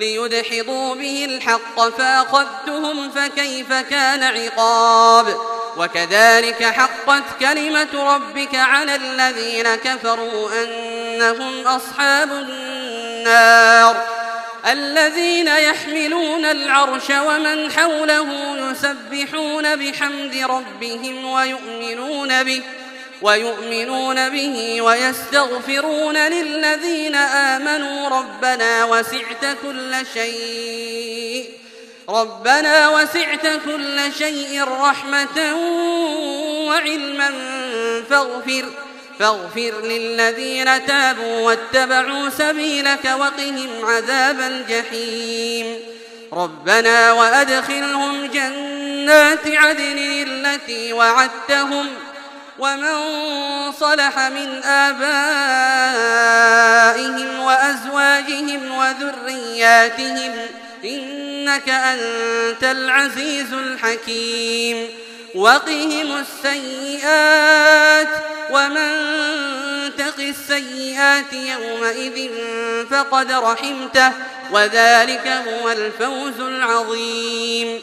ليدحضوا به الحق فأخذتهم فكيف كان عقاب وكذلك حقت كلمة ربك على الذين كفروا أنهم أصحاب النار الذين يحملون العرش ومن حوله يسبحون بحمد ربهم ويؤمنون به ويؤمنون به ويستغفرون للذين آمنوا ربنا وسعت كل شيء ربنا وسعت كل شيء رحمة وعلما فاغفر فاغفر للذين تابوا واتبعوا سبيلك وقهم عذاب الجحيم ربنا وأدخلهم جنات عدن التي وعدتهم ومن صلح من آبائهم وأزواجهم وذرياتهم إنك أنت العزيز الحكيم. وقهم السيئات ومن تق السيئات يومئذ فقد رحمته وذلك هو الفوز العظيم.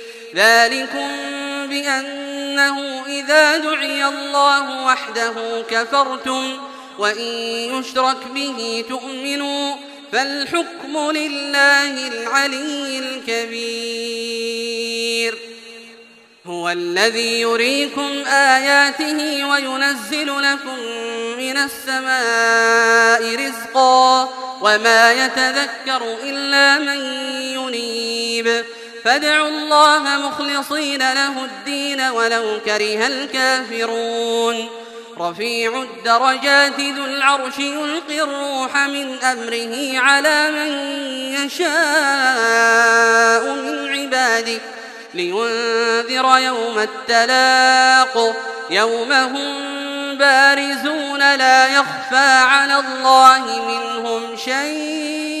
ذلكم بأنه إذا دعي الله وحده كفرتم وإن يشرك به تؤمنوا فالحكم لله العلي الكبير. هو الذي يريكم آياته وينزل لكم من السماء رزقا وما يتذكر إلا من ينيب. فادعوا الله مخلصين له الدين ولو كره الكافرون. رفيع الدرجات ذو العرش يلقي الروح من أمره على من يشاء من عباده لينذر يوم التلاق. يوم هم بارزون لا يخفى على الله منهم شيء.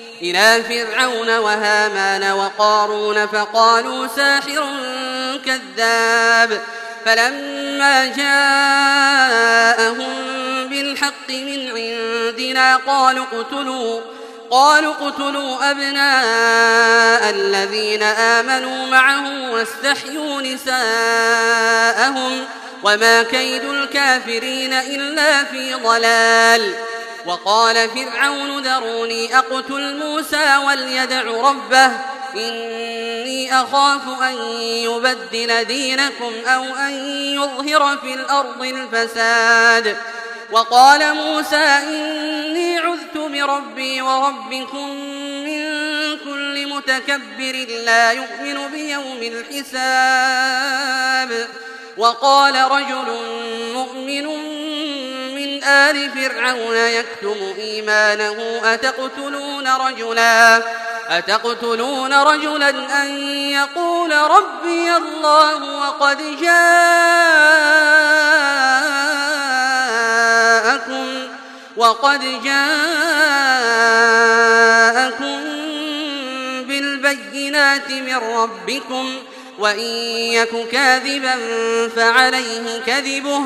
إلى فرعون وهامان وقارون فقالوا ساحر كذاب فلما جاءهم بالحق من عندنا قالوا اقتلوا قالوا اقتلوا أبناء الذين آمنوا معه واستحيوا نساءهم وما كيد الكافرين إلا في ضلال وقال فرعون ذروني أقتل موسى وليدع ربه إني أخاف أن يبدل دينكم أو أن يظهر في الأرض الفساد. وقال موسى إني عذت بربي وربكم من كل متكبر لا يؤمن بيوم الحساب. وقال رجل مؤمن من آل فرعون يكتم إيمانه. أتقتلون رجلا؟ أتقتلون رجلا أن يقول ربي الله وقد جاءكم وقد جاءكم بالبينات من ربكم وإن يك كاذبا فعليه كذبه.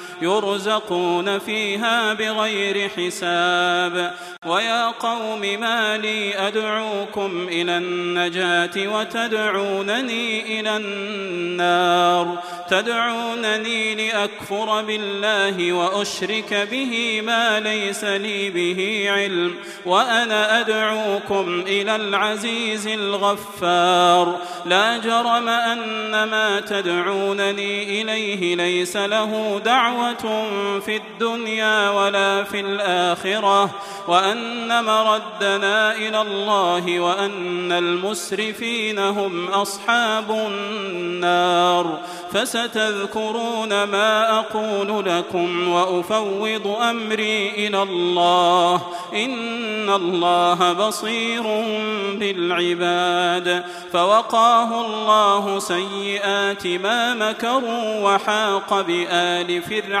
يرزقون فيها بغير حساب. ويا قوم ما لي أدعوكم إلى النجاة وتدعونني إلى النار. تدعونني لأكفر بالله وأشرك به ما ليس لي به علم. وأنا أدعوكم إلى العزيز الغفار. لا جرم أن ما تدعونني إليه ليس له دعوة في الدنيا ولا في الآخرة وأن مردنا إلى الله وأن المسرفين هم أصحاب النار فستذكرون ما أقول لكم وأفوض أمري إلى الله إن الله بصير بالعباد فوقاه الله سيئات ما مكروا وحاق بآل فرعون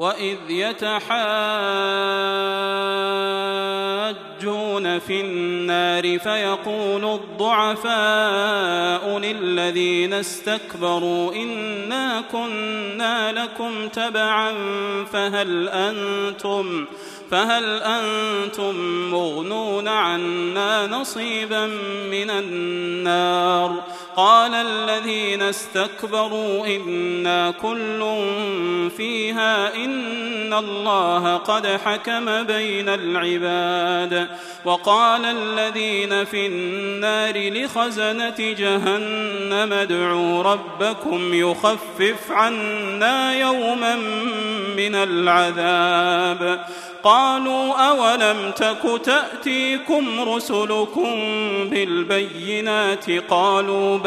وإذ يتحاجون في النار فيقول الضعفاء للذين استكبروا إنا كنا لكم تبعا فهل أنتم فهل أنتم مغنون عنا نصيبا من النار قال الذين استكبروا إنا كل فيها إن الله قد حكم بين العباد. وقال الذين في النار لخزنة جهنم ادعوا ربكم يخفف عنا يوما من العذاب. قالوا أولم تك تأتيكم رسلكم بالبينات؟ قالوا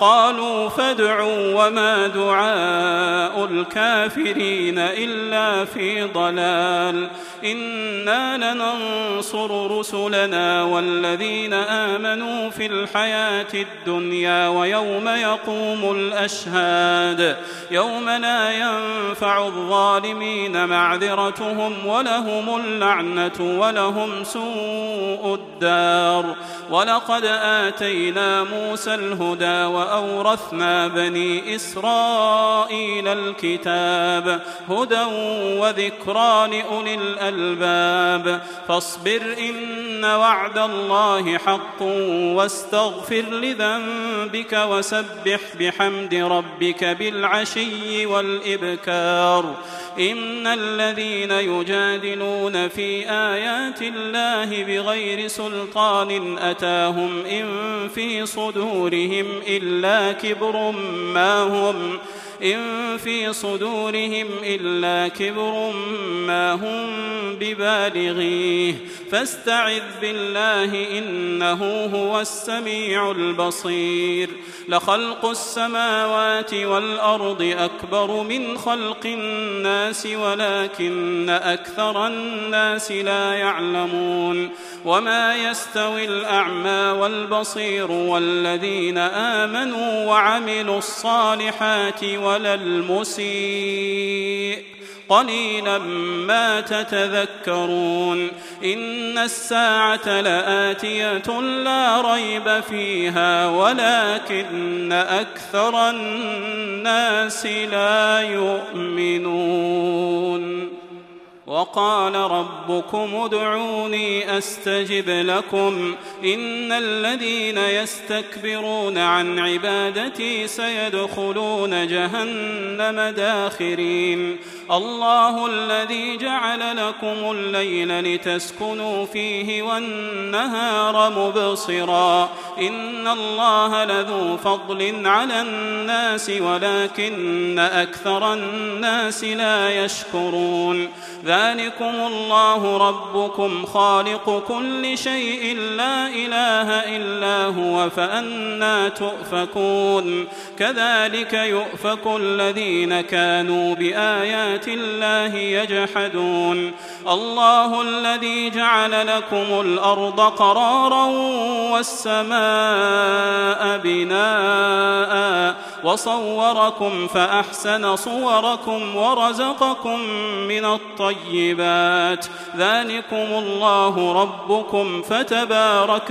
قالوا فادعوا وما دعاء الكافرين إلا في ضلال. إنا لننصر رسلنا والذين آمنوا في الحياة الدنيا ويوم يقوم الأشهاد. يوم لا ينفع الظالمين معذرتهم ولهم اللعنة ولهم سوء الدار. ولقد آتينا موسى الهدى وأورثنا بني إسرائيل الكتاب هدى وذكرى لأولي الألباب فاصبر إن وعد الله حق واستغفر لذنبك وسبح بحمد ربك بالعشي والإبكار إن الذين يجادلون في آيات الله بغير سلطان أتاهم إن في صدورهم إلا كبر ما هم إن في صدورهم إلا كبر ما هم ببالغيه. فاستعذ بالله إنه هو السميع البصير. لخلق السماوات والأرض أكبر من خلق الناس ولكن أكثر الناس لا يعلمون. وما يستوي الأعمى والبصير والذين آمنوا وعملوا الصالحات ولا المسيء. قليلا ما تتذكرون. إن الساعة لآتية لا ريب فيها ولكن أكثر الناس لا يؤمنون. وقال ربكم ادعوني أستجب لكم إن الذين يستكبرون عن عبادتي سيدخلون جهنم داخرين. الله الذي جعل لكم الليل لتسكنوا فيه والنهار مبصرا. إن الله لذو فضل على الناس ولكن أكثر الناس لا يشكرون. ذلكم الله ربكم خالق كل شيء لا إلا هو فأنا تؤفكون. كذلك يؤفك الذين كانوا بآيات الله يجحدون. الله الذي جعل لكم الأرض قرارا والسماء بناء وصوركم فأحسن صوركم ورزقكم من الطيبات. ذلكم الله ربكم فتبارك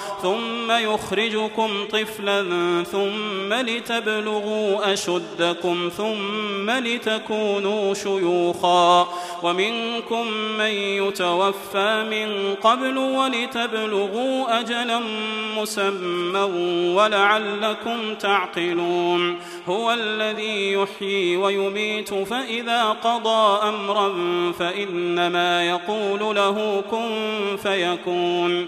ثم يخرجكم طفلا ثم لتبلغوا أشدكم ثم لتكونوا شيوخا ومنكم من يتوفى من قبل ولتبلغوا أجلا مسمى ولعلكم تعقلون هو الذي يحيي ويميت فإذا قضى أمرا فإنما يقول له كن فيكون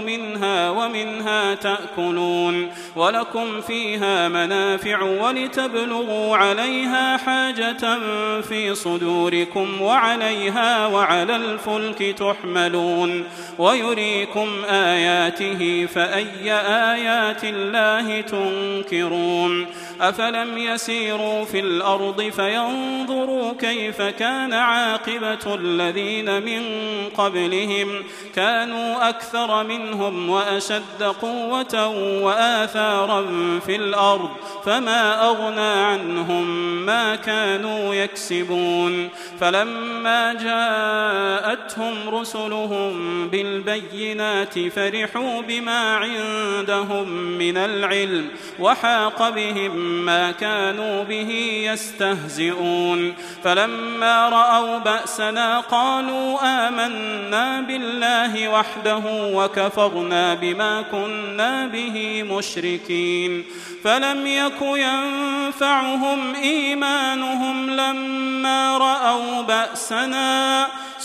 منها ومنها تأكلون ولكم فيها منافع ولتبلغوا عليها حاجة في صدوركم وعلى عليها وعلى الفلك تحملون ويريكم آياته فأي آيات الله تنكرون أفلم يسيروا في الأرض فينظروا كيف كان عاقبة الذين من قبلهم كانوا أكثر منهم وأشد قوة وآثارا في الأرض فما أغنى عنهم ما كانوا يكسبون فلما جاءتهم رسلهم بالبينات فرحوا بما عندهم من العلم وحاق بهم ما كانوا به يستهزئون فلما رأوا بأسنا قالوا آمنا بالله وحده وكفرنا بما كنا به مشركين فلم يك ينفعهم إيمانهم لما رأوا بأسنا